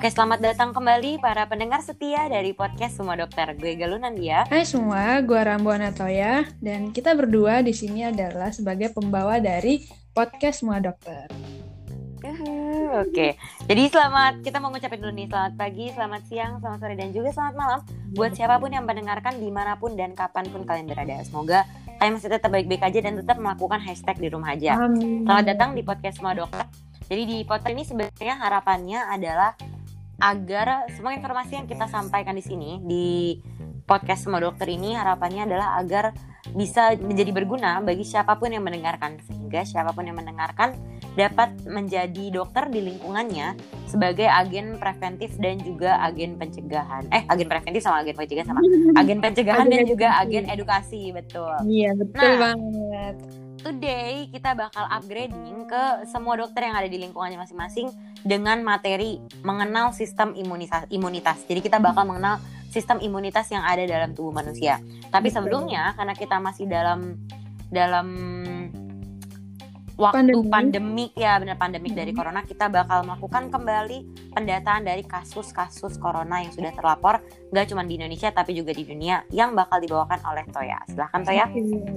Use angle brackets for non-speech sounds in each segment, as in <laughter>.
Oke, selamat datang kembali para pendengar setia dari podcast Semua Dokter. Gue Galunan dia. Hai semua, gue Rambo Anatoya dan kita berdua di sini adalah sebagai pembawa dari podcast Semua Dokter. Uhuh, Oke, jadi selamat kita mau ngucapin dulu nih selamat pagi, selamat siang, selamat sore dan juga selamat malam buat siapa pun yang mendengarkan di mana pun dan kapan pun kalian berada. Semoga kalian masih tetap baik-baik aja dan tetap melakukan hashtag di rumah aja. Amin. Selamat datang di podcast Semua Dokter. Jadi di podcast ini sebenarnya harapannya adalah agar semua informasi yang kita sampaikan di sini di podcast Semua Dokter ini harapannya adalah agar bisa menjadi berguna bagi siapa pun yang mendengarkan. Sehingga siapa pun yang mendengarkan dapat menjadi dokter di lingkungannya sebagai agen preventif dan juga agen pencegahan. Eh, agen preventif sama agen pencegahan sama <laughs> agen pencegahan Agen dan juga agen edukasi, betul. Iya betul Nah. banget. Today kita bakal upgrading ke semua dokter yang ada di lingkungannya masing-masing dengan materi mengenal sistem imunitas imunitas. Jadi kita bakal mengenal sistem imunitas yang ada dalam tubuh manusia. Tapi sebelumnya karena kita masih dalam dalam waktu Pandemi. pandemik ya benar pandemik dari Mhm. corona kita bakal melakukan kembali pendataan dari kasus-kasus corona yang sudah terlapor nggak cuma di Indonesia tapi juga di dunia yang bakal dibawakan oleh Toya. Silahkan Toya.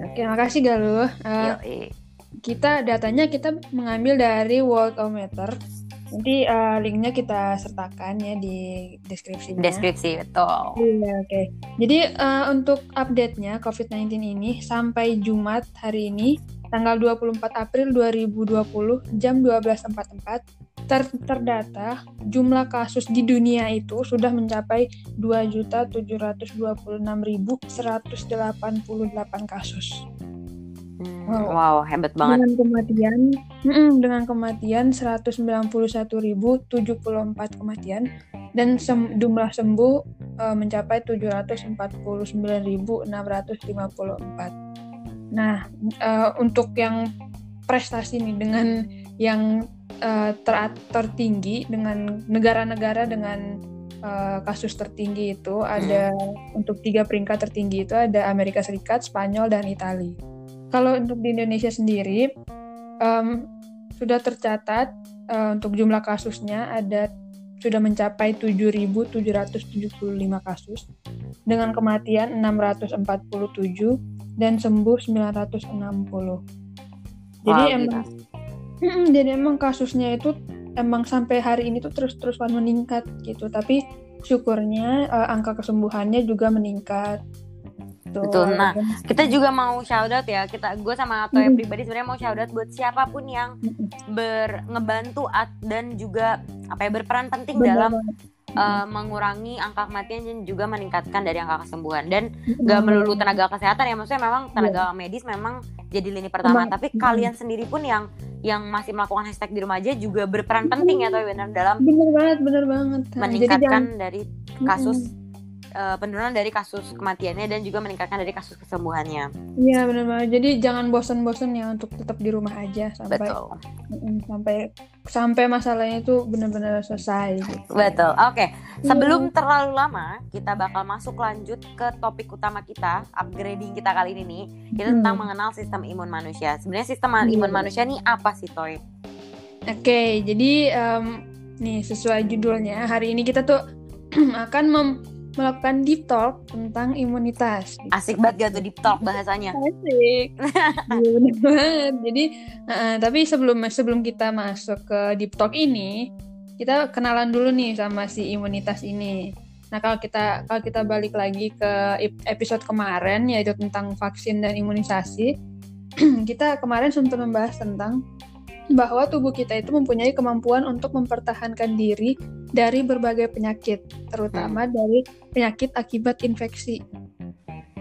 Oke, makasih Galuh. Yoi. kita datanya kita mengambil dari Worldometer. Nanti eh, linknya kita sertakan ya di deskripsinya. deskripsi betul. Iya, oke. Jadi eh, untuk update-nya COVID-19 ini sampai Jumat hari ini tanggal 24 April 2020 jam 12.44 ter terdata jumlah kasus di dunia itu sudah mencapai 2.726.188 kasus. Hmm, Wow. wow. hebat banget. Dengan kematian dengan kematian 191.074 kematian dan sem- jumlah sembuh eh, mencapai 749.654. Nah, eh, untuk yang prestasi nih dengan yang eh, ter- tertinggi dengan negara-negara dengan eh, kasus tertinggi itu ada untuk tiga peringkat tertinggi itu ada Amerika Serikat, Spanyol dan Italia. Kalau untuk di Indonesia sendiri em, sudah tercatat eh, untuk jumlah kasusnya ada sudah mencapai 7.775 kasus dengan kematian 647 dan sembuh 960. Jadi Wow, emang. Mm-mm, jadi emang kasusnya itu emang sampai hari ini tuh terus-terusan meningkat gitu. Tapi syukurnya eh, angka kesembuhannya juga meningkat. Tuh, Betul. Nah, Kita juga mau shout out ya. Kita gue sama Toya Hmm. pribadi sebenarnya mau shout out buat siapa pun yang ber ngebantu at- dan juga apa ya berperan penting dalam eh, mengurangi angka kematian dan juga meningkatkan dari angka kesembuhan dan gak melulu tenaga kesehatan ya maksudnya memang tenaga medis memang jadi lini pertama Emang, tapi mm. kalian sendiri pun yang yang masih melakukan hashtag di rumah aja juga berperan penting ya Toy benar dalam Bener banget, bener banget. Jadi meningkatkan jangan- dari kasus eh, penurunan dari kasus kematiannya dan juga meningkatkan dari kasus kesembuhannya. Iya bener banget. Jadi jangan bosan-bosan ya untuk tetap di rumah aja sampai Betul. Sampai sampai masalahnya itu benar-benar selesai. Gitu. Betul. Oke, Iya. sebelum terlalu lama, kita bakal masuk lanjut ke topik utama kita, upgrading kita kali ini nih. Kita Hmm. tentang mengenal sistem imun manusia. Sebenarnya sistem Iya. imun manusia nih apa sih, Toy? Oke, jadi em, nih sesuai judulnya hari ini kita tuh <clears throat> akan mem- melakukan deep talk tentang imunitas. Asik banget gak tuh deep talk bahasanya? Asik. <laughs> Iya, bener banget. Jadi, uh, tapi sebelum sebelum kita masuk ke deep talk ini, kita kenalan dulu nih sama si imunitas ini. Nah, kalau kita kalau kita balik lagi ke ep- episode kemarin yaitu tentang vaksin dan imunisasi, <clears throat> kita kemarin sempat membahas tentang bahwa tubuh kita itu mempunyai kemampuan untuk mempertahankan diri dari berbagai penyakit, terutama dari penyakit akibat infeksi.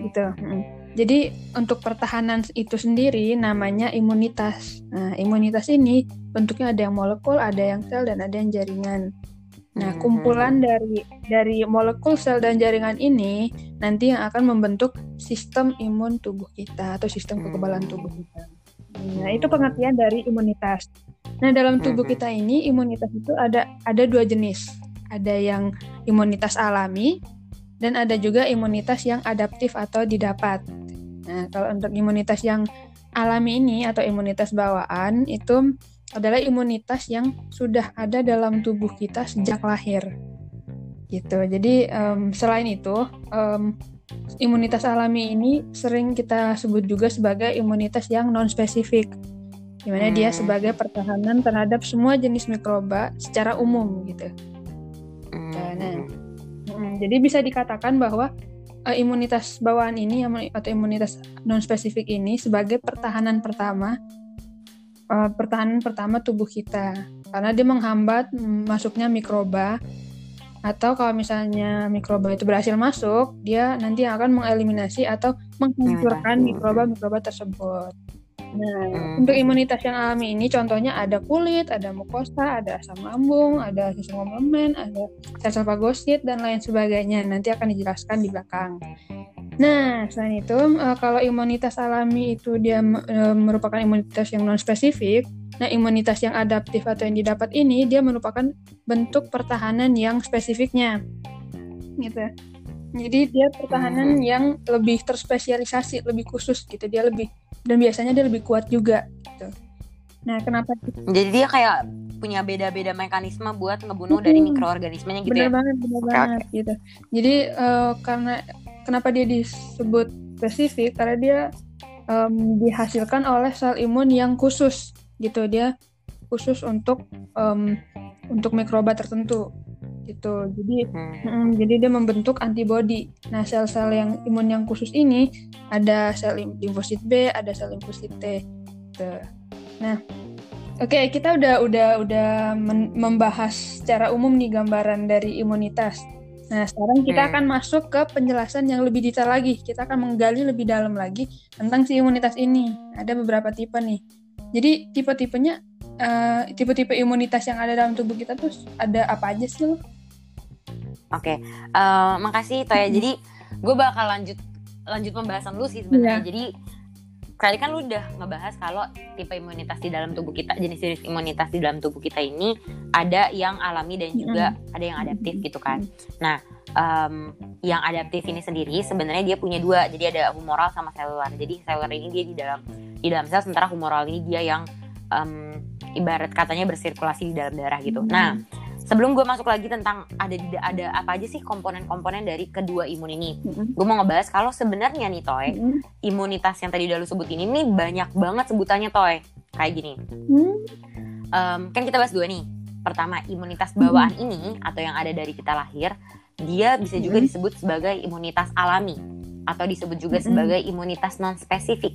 Gitu. Mm. Jadi untuk pertahanan itu sendiri namanya imunitas. Nah, imunitas ini bentuknya ada yang molekul, ada yang sel, dan ada yang jaringan. Nah, Mhm. kumpulan dari dari molekul, sel, dan jaringan ini nanti yang akan membentuk sistem imun tubuh kita atau sistem kekebalan tubuh kita. Nah, itu pengertian dari imunitas. Nah, dalam tubuh Mhm. kita ini imunitas itu ada ada dua jenis. Ada yang imunitas alami dan ada juga imunitas yang adaptif atau didapat. Nah, kalau untuk imunitas yang alami ini atau imunitas bawaan itu adalah imunitas yang sudah ada dalam tubuh kita sejak lahir. Gitu. Jadi um, selain itu, um, imunitas alami ini sering kita sebut juga sebagai imunitas yang non spesifik, di mana hmm. dia sebagai pertahanan terhadap semua jenis mikroba secara umum gitu. Hmm. Nah, hmm, jadi bisa dikatakan bahwa uh, imunitas bawaan ini atau imunitas non spesifik ini sebagai pertahanan pertama uh, pertahanan pertama tubuh kita karena dia menghambat masuknya mikroba atau kalau misalnya mikroba itu berhasil masuk dia nanti akan mengeliminasi atau menghancurkan mikroba-mikroba tersebut. Nah, hmm. untuk imunitas yang alami ini contohnya ada kulit, ada mukosa, ada asam lambung, ada sistem komplement, ada sel-sel fagosit dan lain sebagainya. Nanti akan dijelaskan di belakang. Nah, selain itu uh, kalau imunitas alami itu dia uh, merupakan imunitas yang non spesifik, nah imunitas yang adaptif atau yang didapat ini dia merupakan bentuk pertahanan yang spesifiknya. Gitu. Jadi dia pertahanan hmm. yang lebih terspesialisasi, lebih khusus gitu. Dia lebih dan biasanya dia lebih kuat juga gitu. Nah, kenapa? Jadi dia kayak punya beda-beda mekanisme buat ngebunuh hmm. dari mikroorganismenya gitu bener ya. banget, bener okay, banget okay. gitu. Jadi uh, karena kenapa dia disebut spesifik karena dia um, dihasilkan oleh sel imun yang khusus gitu. Dia khusus untuk um, untuk mikroba tertentu gitu. Jadi hmm. mm, jadi dia membentuk antibodi. Nah, sel-sel yang imun yang khusus ini ada sel limfosit B, ada sel limfosit T. Gitu. Nah, oke okay, kita udah udah udah membahas secara umum nih gambaran dari imunitas. Nah, sekarang kita hmm. akan masuk ke penjelasan yang lebih detail lagi. Kita akan menggali lebih dalam lagi tentang si imunitas ini. Ada beberapa tipe nih. Jadi tipe-tipenya uh, tipe-tipe imunitas yang ada dalam tubuh kita tuh ada apa aja sih lo? Oke, okay. uh, eh, makasih Toya. Jadi gue bakal lanjut lanjut pembahasan lu sih sebenarnya. Yeah. Jadi kali kan lu udah ngebahas kalau tipe imunitas di dalam tubuh kita, jenis-jenis imunitas di dalam tubuh kita ini ada yang alami dan juga mm. ada yang adaptif gitu kan. Nah, um, yang adaptif ini sendiri sebenarnya dia punya dua. Jadi ada humoral sama selular. Jadi selular ini dia di dalam di dalam sel, sementara humoral ini dia yang um, ibarat katanya bersirkulasi di dalam darah gitu. Mm. Nah sebelum gue masuk lagi tentang ada ada apa aja sih komponen-komponen dari kedua imun ini mm-hmm. gue mau ngebahas kalau sebenarnya nih toy mm-hmm. imunitas yang tadi udah lu sebutin ini banyak banget sebutannya toy kayak gini mm-hmm. um, kan kita bahas dua nih pertama imunitas bawaan mm-hmm. ini atau yang ada dari kita lahir dia bisa juga mm-hmm. disebut sebagai imunitas alami atau disebut juga mm-hmm. sebagai imunitas non spesifik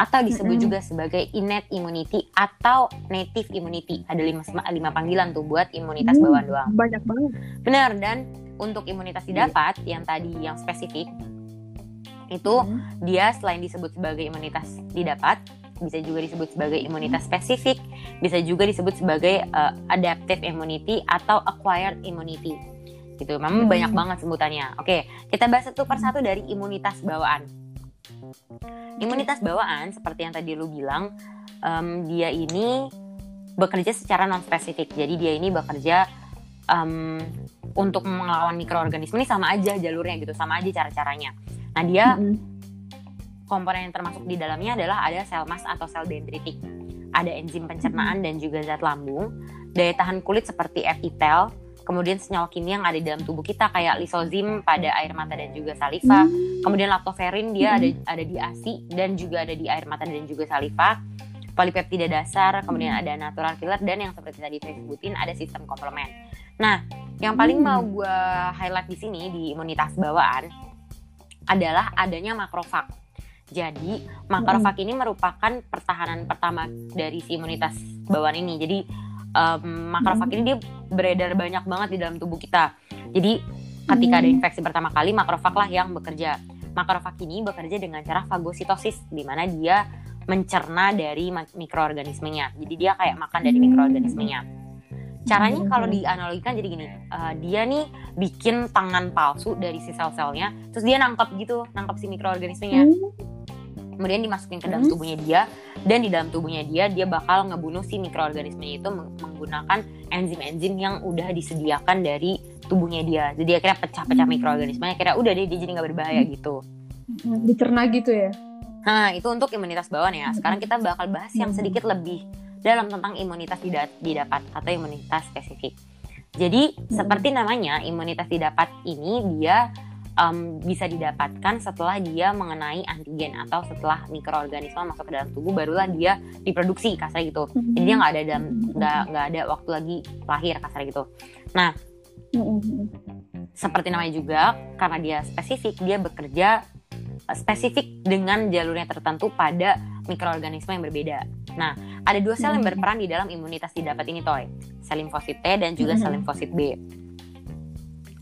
atau disebut mm -hmm. juga sebagai innate immunity atau native immunity. Ada lima, lima panggilan tuh buat imunitas hmm, bawaan doang. Banyak banget. Benar dan untuk imunitas didapat yeah. yang tadi yang spesifik itu hmm. dia selain disebut sebagai imunitas didapat bisa juga disebut sebagai imunitas spesifik, bisa juga disebut sebagai uh, adaptive immunity atau acquired immunity. Gitu. Memang hmm. banyak banget sebutannya. Oke, kita bahas satu persatu dari imunitas bawaan. Imunitas bawaan seperti yang tadi lu bilang, um, dia ini bekerja secara non spesifik. Jadi dia ini bekerja um, untuk melawan mikroorganisme ini sama aja jalurnya gitu, sama aja cara-caranya. Nah dia komponen yang termasuk di dalamnya adalah ada sel mas atau sel dendritik, ada enzim pencernaan dan juga zat lambung, daya tahan kulit seperti epitel, kemudian senyawa kimia yang ada di dalam tubuh kita kayak lisozim pada air mata dan juga saliva, hmm. kemudian lactoferin dia ada hmm. ada di ASI dan juga ada di air mata dan juga saliva, polipeptida dasar, kemudian hmm. ada natural killer dan yang seperti tadi saya sebutin ada sistem komplement. Nah, yang paling mau gue highlight di sini di imunitas bawaan adalah adanya makrofag. Jadi makrofag ini merupakan pertahanan pertama dari si imunitas bawaan ini. Jadi um, makrofag ini dia beredar banyak banget di dalam tubuh kita. Jadi ketika ada infeksi pertama kali makrofag lah yang bekerja. Makrofag ini bekerja dengan cara fagositosis di mana dia mencerna dari mikroorganismenya. Jadi dia kayak makan dari mikroorganismenya. Caranya kalau dianalogikan jadi gini, uh, dia nih bikin tangan palsu dari si sel-selnya, terus dia nangkep gitu, nangkep si mikroorganismenya kemudian dimasukin ke dalam hmm. tubuhnya dia dan di dalam tubuhnya dia dia bakal ngebunuh si mikroorganisme itu menggunakan enzim-enzim yang udah disediakan dari tubuhnya dia jadi akhirnya pecah-pecah hmm. mikroorganismenya kira udah deh dia jadi nggak berbahaya hmm. gitu dicerna gitu ya nah itu untuk imunitas bawaan ya sekarang kita bakal bahas yang sedikit lebih dalam tentang imunitas didapat atau imunitas spesifik. Jadi seperti namanya imunitas didapat ini dia um, bisa didapatkan setelah dia mengenai antigen atau setelah mikroorganisme masuk ke dalam tubuh barulah dia diproduksi kasar gitu. Jadi dia nggak ada dalam nggak nggak ada waktu lagi lahir kasar gitu. Nah seperti namanya juga karena dia spesifik dia bekerja eh, spesifik dengan jalurnya tertentu pada mikroorganisme yang berbeda. Nah, ada dua sel yang berperan di dalam imunitas didapat ini, Toy. Sel limfosit T dan juga sel limfosit B.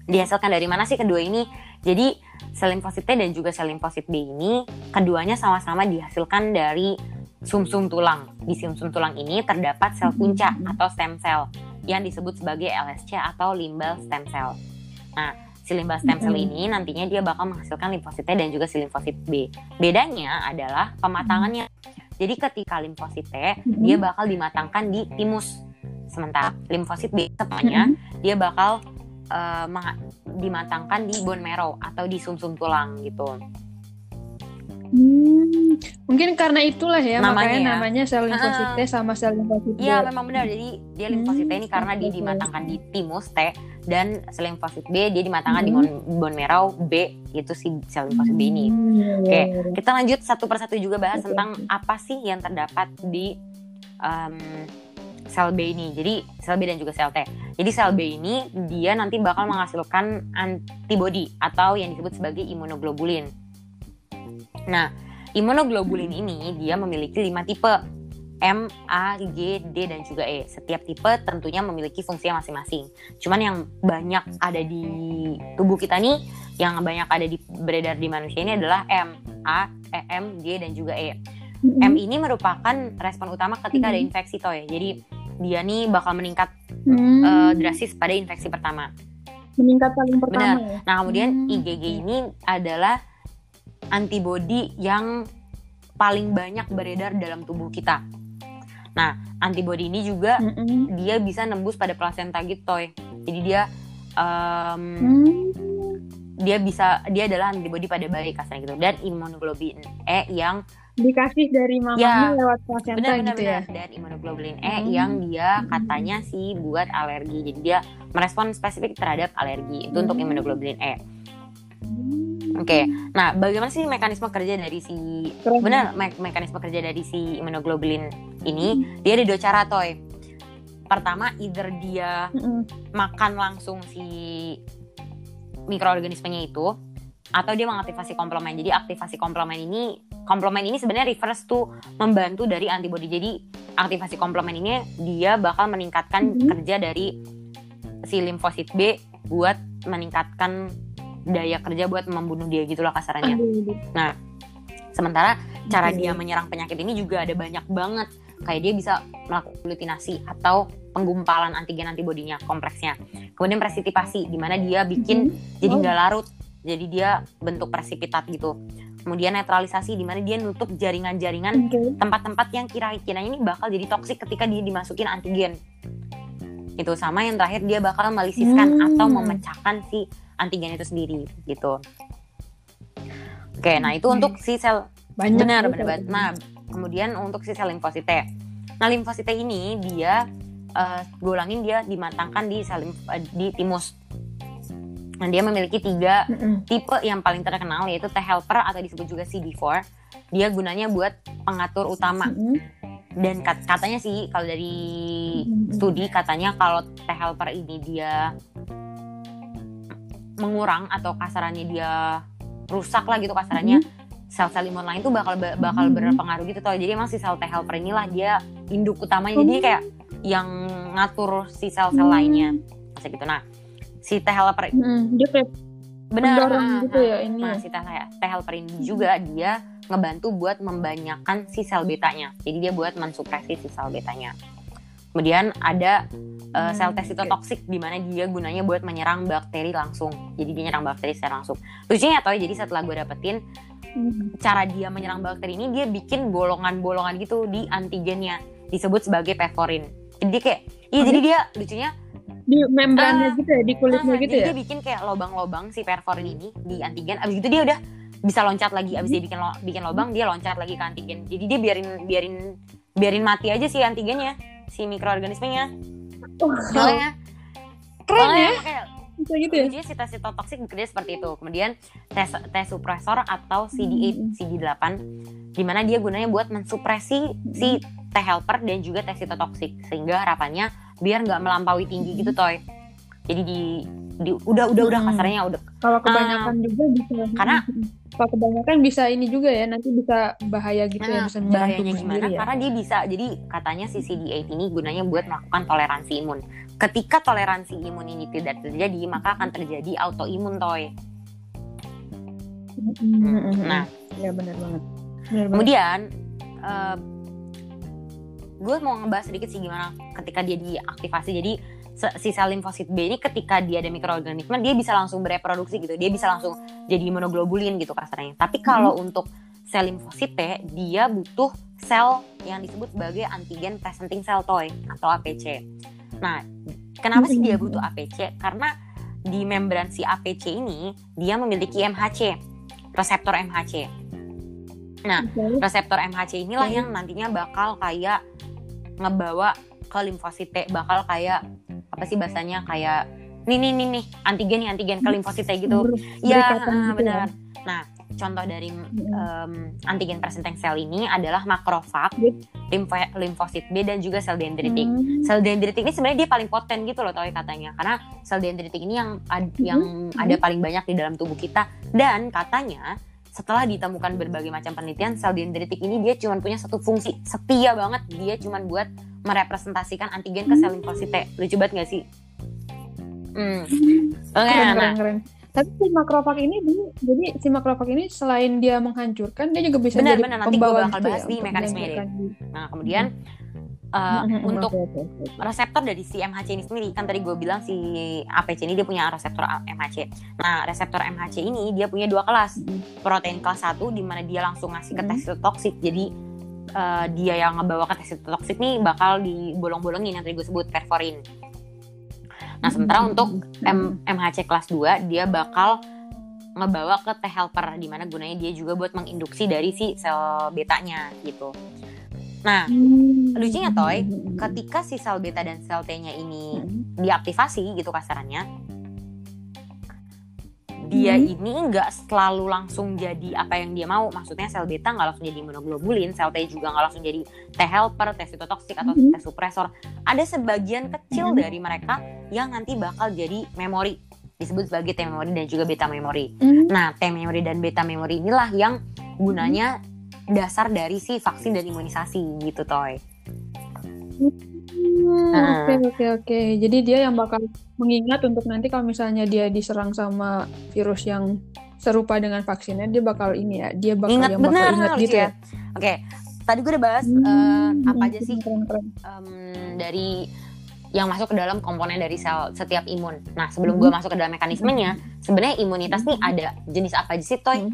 Dihasilkan dari mana sih kedua ini? Jadi, sel limfosit T dan juga sel limfosit B ini keduanya sama-sama dihasilkan dari sumsum -sum tulang. Di sumsum -sum tulang ini terdapat sel punca atau stem cell yang disebut sebagai LSC atau limbal stem cell. Nah, si limbal stem cell ini nantinya dia bakal menghasilkan limfosit T dan juga si limfosit B. Bedanya adalah pematangannya. Jadi ketika limfosit T dia bakal dimatangkan di timus. Sementara limfosit B semuanya dia bakal uh, dimatangkan di bone marrow atau di sumsum -sum tulang gitu. Hmm, mungkin karena itulah ya namanya, makanya ya. namanya sel limfosit T sama sel limfosit B. Iya, memang benar. Jadi dia limfosit T ini karena dia dimatangkan di timus T dan sel limfosit B dia dimatangkan hmm. di bone marrow B itu si sel limfosit B ini. Hmm. Oke, kita lanjut satu persatu juga bahas okay. tentang apa sih yang terdapat di um, sel B ini. Jadi sel B dan juga sel T. Jadi sel B ini dia nanti bakal menghasilkan antibodi atau yang disebut sebagai imunoglobulin. Nah, imunoglobulin ini dia memiliki lima tipe M, A, G, D, dan juga E. Setiap tipe tentunya memiliki fungsi masing-masing. Cuman yang banyak ada di tubuh kita nih, yang banyak ada di beredar di manusia ini adalah M, A, E, M, G, dan juga E. Mm-hmm. M ini merupakan respon utama ketika ada mm-hmm. infeksi toh ya. Jadi dia nih bakal meningkat mm-hmm. uh, drastis pada infeksi pertama. Meningkat paling pertama. Benar. Ya? Nah kemudian IgG ini adalah antibodi yang paling banyak beredar dalam tubuh kita. Nah, antibodi ini juga mm -mm. dia bisa nembus pada plasenta gitu, toy. Jadi dia um, mm. Dia bisa dia adalah antibodi pada bayi kasarnya gitu dan imunoglobulin E yang dikasih dari mamanya ya, lewat plasenta benar, gitu benar, ya. Dan imunoglobulin E hmm. yang dia katanya sih buat alergi. Jadi dia merespon spesifik terhadap alergi. Itu hmm. untuk imunoglobulin E. Oke, okay. nah bagaimana sih mekanisme kerja dari si Keren. benar me mekanisme kerja dari si imunoglobulin ini? Hmm. Dia ada dua cara, toy. Pertama, either dia hmm. makan langsung si mikroorganismenya itu, atau dia mengaktifasi komplement. Jadi aktivasi komplement ini, komplement ini sebenarnya refers to membantu dari antibody. Jadi aktivasi komplement ini dia bakal meningkatkan hmm. kerja dari si limfosit B buat meningkatkan daya kerja buat membunuh dia gitulah kasarannya. Nah, sementara cara dia menyerang penyakit ini juga ada banyak banget. Kayak dia bisa melakukan glutinasi atau penggumpalan antigen antibodinya kompleksnya. Kemudian presipitasi di mana dia bikin hmm. jadi nggak larut. Jadi dia bentuk presipitat gitu. Kemudian netralisasi di mana dia nutup jaringan-jaringan tempat-tempat yang kira-kiranya ini bakal jadi toksik ketika dia dimasukin antigen. Itu sama yang terakhir dia bakal melisiskan hmm. atau memecahkan si antigen itu sendiri gitu. Oke, nah itu untuk si sel banyak benar benar banget. Nah, kemudian untuk si sel limfosit Nah, limfosit ini dia uh, gue ulangin dia dimatangkan di sel uh, di timus. Nah, dia memiliki tiga tipe yang paling terkenal yaitu T helper atau disebut juga CD4. Dia gunanya buat pengatur utama. Dan kat katanya sih kalau dari studi katanya kalau T helper ini dia mengurang atau kasarannya dia rusak lah gitu kasarannya mm-hmm. Sel-sel imun lain tuh bakal bakal mm-hmm. berpengaruh gitu tuh jadi emang si sel T helper inilah dia induk utamanya jadi kayak yang ngatur si sel-sel mm-hmm. lainnya kayak gitu nah si T helper mm, dia kayak benar nah, gitu ya ini nah, si T, T helper ini juga dia ngebantu buat membanyakan si sel betanya jadi dia buat mensupresi si sel betanya kemudian ada uh, sel T toksik di mana dia gunanya buat menyerang bakteri langsung. Jadi dia nyerang bakteri secara langsung. Lucunya atau jadi setelah gue dapetin hmm. Cara dia menyerang bakteri ini dia bikin bolongan-bolongan gitu di antigennya disebut sebagai peforin. Jadi kayak iya jadi dia lucunya di membrannya uh, gitu ya di kulitnya uh, gitu jadi ya. dia bikin kayak lobang-lobang si perforin ini di antigen. Abis itu dia udah bisa loncat lagi. Abis dia bikin lo, bikin lobang dia loncat lagi ke antigen. Jadi dia biarin biarin biarin mati aja si antigennya si mikroorganismenya Oh, makanya keren ya makanya bisa gitu ya Ujinya si tes sitotoksik bekerja seperti itu. Kemudian tes tes supresor atau CD8, Hmm. CD8 di mana dia gunanya buat mensupresi si T helper dan juga tes sitotoksik sehingga harapannya biar nggak melampaui tinggi gitu toy. Jadi di, di udah udah udah Hmm. kasarnya udah kalau kebanyakan juga bisa Ah. Karena- kalau kebanyakan bisa ini juga ya nanti bisa bahaya gitu ya Nah, bisa menyerang bahayanya gimana? ya Karena dia bisa jadi katanya si CD8 ini gunanya buat melakukan toleransi imun. Ketika toleransi imun ini tidak terjadi, maka akan terjadi autoimun toy. Nah, ya benar banget benar banget Kemudian gue mau ngebahas sedikit sih gimana ketika dia diaktifasi. Jadi si sel limfosit B ini ketika dia ada mikroorganisme dia bisa langsung bereproduksi gitu. Dia bisa langsung jadi imunoglobulin gitu kasarnya. Tapi kalau untuk sel limfosit T dia butuh sel yang disebut sebagai antigen presenting cell toy atau APC. Nah, kenapa sih dia butuh APC? Karena di membran si APC ini dia memiliki MHC, reseptor MHC. Nah, reseptor MHC inilah yang nantinya bakal kayak ngebawa ke limfosit T bakal kayak apa sih bahasanya kayak nih nih nih nih antigen nih antigen ke limfosit T gitu. Ya ah, gitu benar. Nah contoh dari em, antigen presenting cell ini adalah makrofag Yep. limfo- limfosit B dan juga sel dendritik. Hmm. sel dendritik ini sebenarnya dia paling poten gitu loh Toy katanya. Karena sel dendritik ini yang ad- yang ada paling banyak di dalam tubuh kita. Dan katanya setelah ditemukan berbagai macam penelitian sel dendritik ini dia cuma punya satu fungsi. Setia banget dia cuma buat merepresentasikan antigen ke sel limfosit T. Lucu banget gak sih? Hmm. Oke, keren, nah, keren, keren. Tapi si makrofag ini jadi si makrofag ini selain dia menghancurkan, dia juga bisa Benar, jadi benar. Nanti pembawa bakal gitu bahas ya, untuk mekanismenya deh. melanjutkan di- nah kemudian uh, untuk reseptor dari si MHC ini sendiri kan tadi gue bilang si APC ini dia punya reseptor MHC. Nah reseptor MHC ini dia punya dua kelas Hmm. protein kelas 1 di mana dia langsung ngasih ke tes toksik jadi uh, dia yang ngebawa ke tes toksik nih bakal dibolong-bolongin yang tadi gue sebut perforin. Nah sementara Hmm. untuk M- MHC kelas 2 dia bakal ngebawa ke T helper di mana gunanya dia juga buat menginduksi dari si sel betanya gitu. Nah Hmm. lucunya, Toy, ketika si sel beta dan sel T-nya ini Hmm. diaktifasi gitu kasarannya dia Hmm. ini nggak selalu langsung jadi apa yang dia mau maksudnya sel beta nggak langsung jadi imunoglobulin sel T juga nggak langsung jadi T helper T sitotoksik atau Hmm. T supresor ada sebagian kecil Hmm. dari mereka yang nanti bakal jadi memori disebut sebagai T memori dan juga beta memori Hmm. nah T memori dan beta memori inilah yang gunanya dasar dari si vaksin dan imunisasi gitu toy Hmm. Oke oke oke. Jadi dia yang bakal mengingat untuk nanti kalau misalnya dia diserang sama virus yang serupa dengan vaksinnya, dia bakal ini ya, dia bakal ingat yang bakal ingat gitu ya. oke tadi gue udah bahas Hmm, eh, apa aja sih keren, keren. em, dari yang masuk ke dalam komponen dari sel setiap imun. Nah, sebelum Hmm. gue masuk ke dalam mekanismenya, sebenarnya imunitas nih ada jenis apa aja sih, Toy?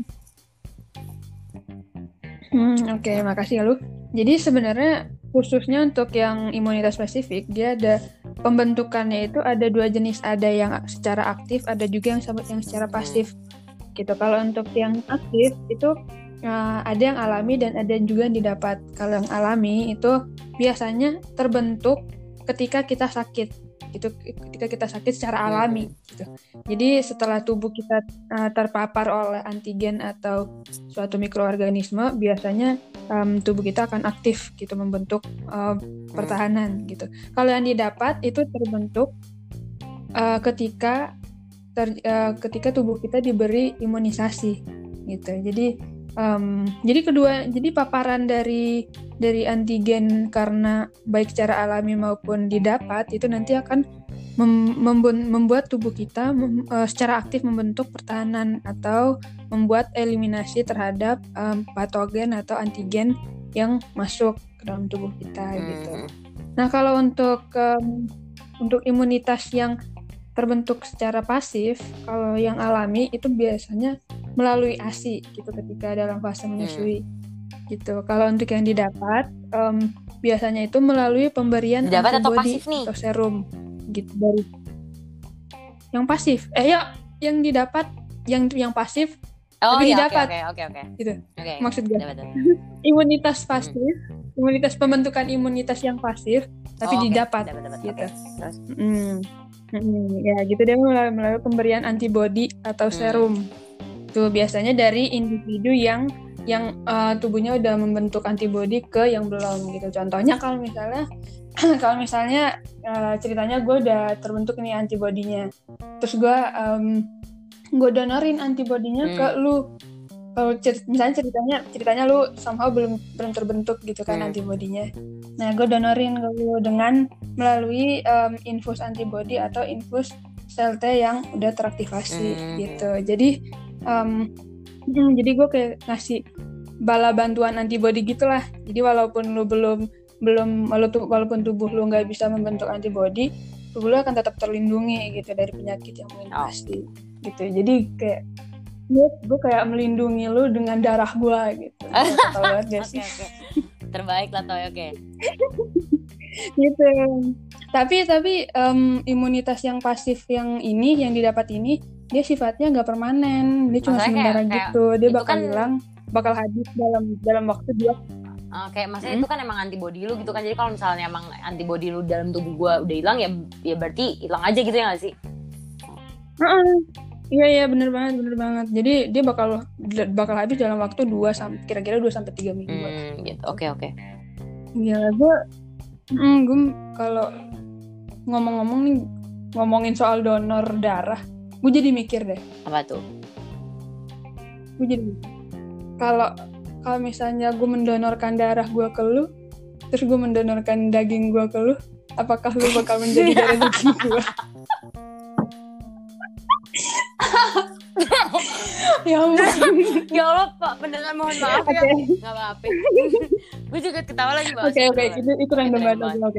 Hmm, oke, makasih ya lu. Jadi sebenarnya khususnya untuk yang imunitas spesifik, dia ada pembentukannya itu ada dua jenis, ada yang secara aktif, ada juga yang yang secara pasif. Gitu. Kalau untuk yang aktif itu eh, ada yang alami dan ada juga yang didapat. Kalau yang alami itu biasanya terbentuk ketika kita sakit. Gitu, ketika kita sakit secara alami gitu. Jadi setelah tubuh kita eh, terpapar oleh antigen atau suatu mikroorganisme, biasanya em, tubuh kita akan aktif gitu membentuk eh, pertahanan gitu. Kalau yang didapat itu terbentuk eh, ketika ter- eh, ketika tubuh kita diberi imunisasi gitu. Jadi em, jadi kedua jadi paparan dari dari antigen karena baik secara alami maupun didapat itu nanti akan mem- membuat tubuh kita mem- eh, secara aktif membentuk pertahanan atau membuat eliminasi terhadap em, patogen atau antigen yang masuk ke dalam tubuh kita gitu. Hmm. Nah, kalau untuk em, untuk imunitas yang terbentuk secara pasif, kalau yang alami itu biasanya melalui ASI gitu ketika dalam fase menyusui. Gitu. Kalau untuk yang didapat em, biasanya itu melalui pemberian Didapat atau antibody pasif nih? atau serum gitu dari yang pasif. Eh ya, yang didapat yang yang pasif Oh Tapi iya, oke didapat. oke oke oke. Gitu. Oke. Maksud gue. Dapat, dapat. <laughs> imunitas pasif, imunitas pembentukan imunitas yang pasif, tapi Oh, oke. didapat. Dapat, dapat. gitu. Oke. Terus Mm. Mm, ya gitu deh melalui, melalui pemberian antibodi atau Hmm. serum. Tuh biasanya dari individu yang yang uh, tubuhnya udah membentuk antibodi ke yang belum gitu. Contohnya kalau misalnya <clears throat> kalau misalnya uh, ceritanya gue udah terbentuk nih antibodinya, terus gue um, gue donorin antibodinya Hmm. ke lu. Kalau cer- misalnya ceritanya ceritanya lu somehow belum belum terbentuk gitu kan Hmm. antibodinya. Nah, gue donorin ke lu dengan melalui um, infus antibody atau infus sel T yang udah teraktivasi Hmm. gitu. Jadi um, jadi gue kayak ngasih bala bantuan antibody gitulah. Jadi walaupun lu belum belum walaupun walaupun tubuh lu nggak bisa membentuk antibody, tubuh lu akan tetap terlindungi gitu dari penyakit yang mungkin Oh. pasti gitu. Jadi kayak gue gue kayak melindungi lu dengan darah gue gitu. <laughs> Tau banget gak sih? Terbaik lah Toy, oke. <laughs> gitu tapi tapi em, imunitas yang pasif yang ini yang didapat ini dia sifatnya nggak permanen dia cuma Maksudnya sementara kayak- kayak gitu dia bakal kan- hilang bakal habis dalam dalam waktu dia Oke, maksudnya Hmm. itu kan emang antibody lu gitu kan. Jadi kalau misalnya emang antibody lu dalam tubuh gua udah hilang ya ya berarti hilang aja gitu ya gak sih? Heeh. iya iya bener banget bener banget jadi dia bakal bakal habis dalam waktu 2 sampai kira-kira 2 sampai tiga minggu Hmm, gitu. Oke oke. Iya, gue, mm, gue kalau ngomong-ngomong nih ngomongin soal donor darah, gue jadi mikir deh. Apa tuh? gue jadi kalau kalau misalnya gue mendonorkan darah gue ke lu terus gue mendonorkan daging gue ke lu apakah lu bakal menjadi darah daging gue <laughs> <laughs> ya ampun <laughs> ya Allah Pak, pendengar mohon maaf ya. oke Gak apa-apa. <laughs> gue juga ketawa lagi oke oke itu itu random banget oke oke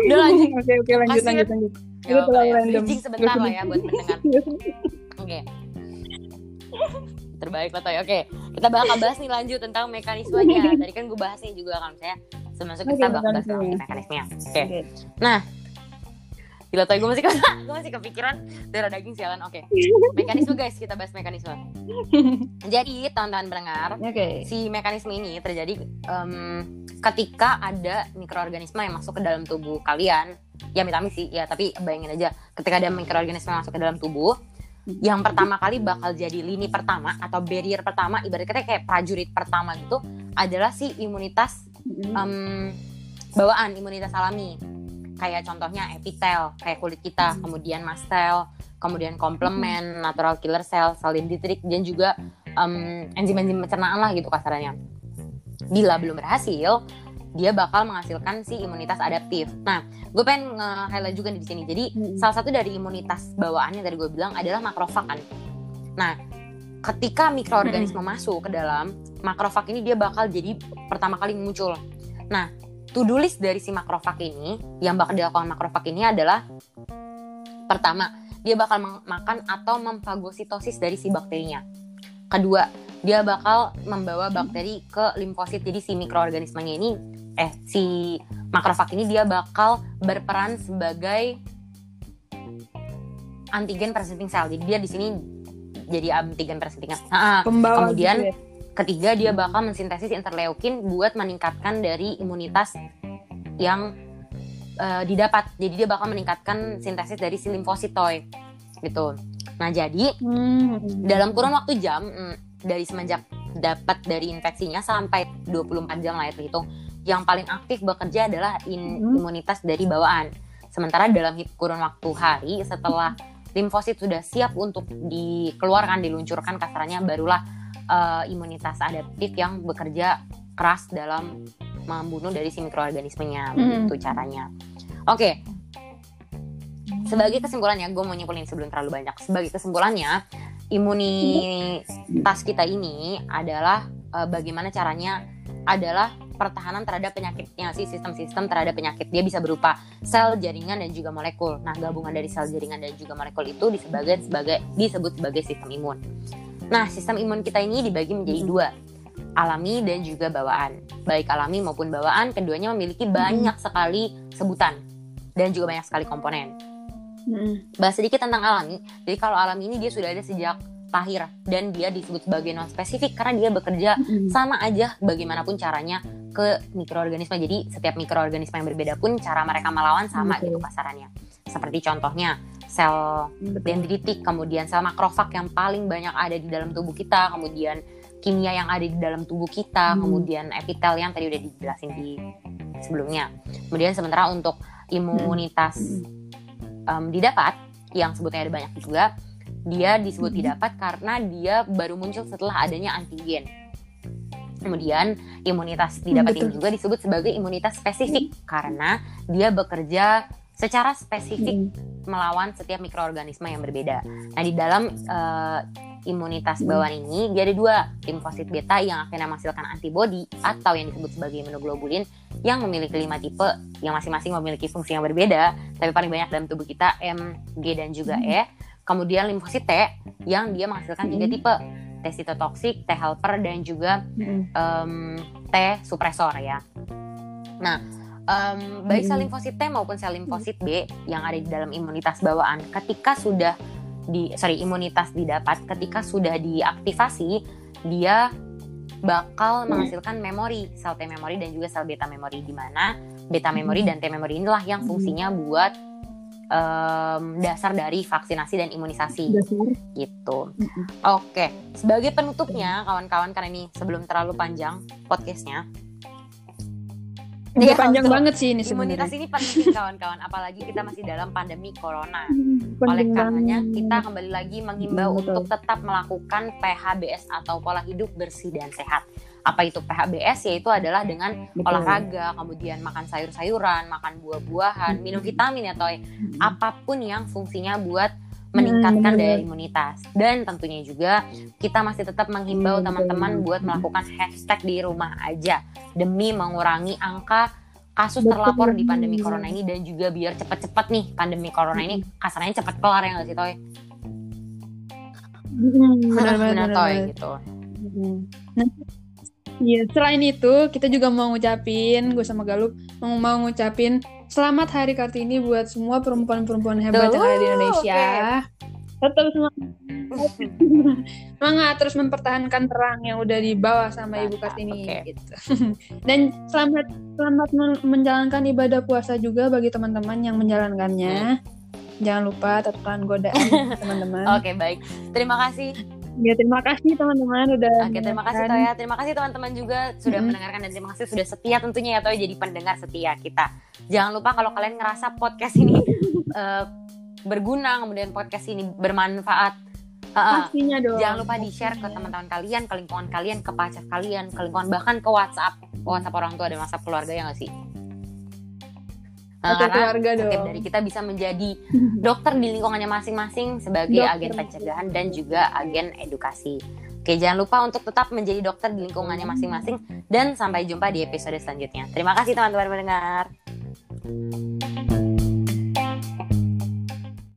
Udah lanjut. oke oke lanjut lanjut lanjut Gak itu terlalu ya. random Bridging sebentar lah ya buat pendengar. Oke. Terbaik lah Toy. Oke, kita bakal bahas nih lanjut tentang mekanismenya. Tadi kan gue bahas nih juga kan saya semasuk kita bakal bahas tentang mekanismenya. Oke. Oke. Gila Toy, gue masih <laughs> gue masih kepikiran darah daging sialan. Oke. <laughs> Mekanisme guys, kita bahas mekanisme. <laughs> Jadi, teman-teman pendengar, oke. si mekanisme ini terjadi em, ketika ada mikroorganisme yang masuk ke dalam tubuh kalian. Ya amit-amit sih ya tapi bayangin aja ketika ada mikroorganisme yang masuk ke dalam tubuh yang pertama kali bakal jadi lini pertama atau barrier pertama ibaratnya kayak prajurit pertama gitu adalah si imunitas em, bawaan imunitas alami kayak contohnya epitel kayak kulit kita kemudian mastel kemudian komplement natural killer cell sel dendritik dan juga em, enzim-enzim pencernaan lah gitu kasarannya bila belum berhasil dia bakal menghasilkan si imunitas adaptif. Nah, gue pengen nge-highlight juga di sini. Jadi, Mm. salah satu dari imunitas bawaannya tadi gue bilang adalah makrofag kan. Nah, ketika mikroorganisme masuk ke dalam makrofag ini dia bakal jadi pertama kali muncul. Nah, to-do list dari si makrofag ini yang bakal dilakukan makrofag ini adalah pertama, dia bakal makan atau memfagositosis dari si bakterinya. Kedua, dia bakal membawa bakteri ke limfosit. Jadi si mikroorganismenya ini eh si makrofag ini dia bakal berperan sebagai antigen presenting cell. Jadi dia di sini jadi antigen presenting cell. Nah, pembawa kemudian gitu ya. Ketiga dia bakal mensintesis interleukin buat meningkatkan dari imunitas yang eh, didapat. Jadi dia bakal meningkatkan sintesis dari si limfositoid gitu. Nah, jadi Hmm. dalam kurun waktu jam mm, dari semenjak dapat dari infeksinya sampai 24 jam lah ya terhitung yang paling aktif bekerja adalah in- Mhm. imunitas dari bawaan sementara dalam kurun waktu hari setelah limfosit sudah siap untuk dikeluarkan diluncurkan kasarannya barulah eh, imunitas adaptif yang bekerja keras dalam membunuh dari si mikroorganismenya Mhm. begitu caranya. Oke. Sebagai kesimpulannya gue mau nyimpulin sebelum terlalu banyak. Sebagai kesimpulannya imunitas kita ini adalah eh, bagaimana caranya adalah pertahanan terhadap penyakitnya sih sistem-sistem terhadap penyakit. Dia bisa berupa sel jaringan dan juga molekul. Nah gabungan dari sel jaringan dan juga molekul itu disebut sebagai disebut sebagai sistem imun nah sistem imun kita ini dibagi menjadi dua alami dan juga bawaan baik alami maupun bawaan keduanya memiliki banyak sekali sebutan dan juga banyak sekali komponen Hmm. bahas sedikit tentang alami. Jadi kalau alami ini dia sudah ada sejak lahir dan dia disebut sebagai non spesifik karena dia bekerja Mm-mm. sama aja bagaimanapun caranya ke mikroorganisme. Jadi setiap mikroorganisme yang berbeda pun cara mereka melawan sama Betul. gitu kasarannya. Seperti contohnya sel Betul. dendritik, kemudian sel makrofag yang paling banyak ada di dalam tubuh kita, kemudian kimia yang ada di dalam tubuh kita, Hmm. kemudian epitel yang tadi udah dijelasin di sebelumnya. Kemudian sementara untuk imunitas em, didapat yang sebutnya ada banyak juga, dia disebut Hmm. didapat karena dia baru muncul setelah adanya antigen. Kemudian imunitas didapat ini betul. juga disebut sebagai imunitas spesifik karena dia bekerja secara spesifik melawan setiap mikroorganisme yang berbeda. Nah, di dalam eh, imunitas bawaan ini dia ada dua, limfosit beta yang akhirnya menghasilkan antibodi atau yang disebut sebagai imunoglobulin yang memiliki lima tipe yang masing-masing memiliki fungsi yang berbeda, tapi paling banyak dalam tubuh kita M, G dan juga. E. Kemudian limfosit T yang dia menghasilkan tiga tipe, T sitotoksik, T helper dan juga em, T supresor ya. Nah, em, baik sel Mm-mm. limfosit T maupun sel limfosit B yang ada di dalam imunitas bawaan, ketika sudah di sorry imunitas didapat, ketika sudah diaktifasi, dia bakal menghasilkan memori sel T memori dan juga sel beta memori di mana beta memori dan T memori inilah yang fungsinya buat em, dasar dari vaksinasi dan imunisasi Dasar. gitu. Oke, sebagai penutupnya kawan-kawan karena ini sebelum terlalu panjang podcastnya. Udah Iya, panjang betul. banget sih ini Imunitas sebenarnya. ini penting kawan-kawan, apalagi kita masih dalam pandemi corona. Hmm, Oleh karenanya kita kembali lagi menghimbau Hmm, betul. untuk tetap melakukan PHBS atau pola hidup bersih dan sehat. Apa itu PHBS? Yaitu adalah dengan Betul. olahraga, kemudian makan sayur-sayuran, makan buah-buahan, minum vitamin atau Mm-mm. apa pun yang fungsinya buat meningkatkan Hmm, daya benar. imunitas. Dan tentunya juga kita masih tetap menghimbau Hmm, teman-teman buat melakukan hashtag di rumah aja demi mengurangi angka kasus terlapor di pandemi corona ini dan juga biar cepat-cepat nih pandemi corona ini kasarnya cepat kelar ya nggak sih Toy? Hmm, benar banget, Benar benar Toy gitu. Hmm. Nah, Iya, selain itu kita juga mau ngucapin, gue sama Galuh mau, mau ngucapin selamat Hari Kartini buat semua perempuan-perempuan hebat Tuh, yang ada di Indonesia. Tetap semangat, <laughs> semangat terus mempertahankan terang yang udah dibawa sama Ibu Kartini oke. gitu. <laughs> Dan selamat selamat men- menjalankan ibadah puasa juga bagi teman-teman yang menjalankannya. Jangan lupa tekan godaan <laughs> teman-teman. Oke baik. Terima kasih. Ya terima kasih teman-teman udah Oke terima kasih. Toya. Terima kasih teman-teman juga sudah Mm-mm. mendengarkan dan terima kasih sudah setia tentunya ya Toya jadi pendengar setia kita. Jangan lupa kalau kalian ngerasa podcast ini <laughs> eh, berguna kemudian podcast ini bermanfaat. Pastinya dong. Jangan lupa di share ke teman-teman kalian, ke lingkungan kalian, ke pacar kalian, ke lingkungan bahkan ke WhatsApp, ke WhatsApp orang tua dan WhatsApp keluarga ya nggak sih? Atau karena keluarga setiap dong. dari kita bisa menjadi <laughs> dokter di lingkungannya masing-masing sebagai Dokter. agen pencegahan dan juga agen edukasi. Oke, jangan lupa untuk tetap menjadi dokter di lingkungannya masing-masing dan sampai jumpa di episode selanjutnya. Terima kasih teman-teman mendengar.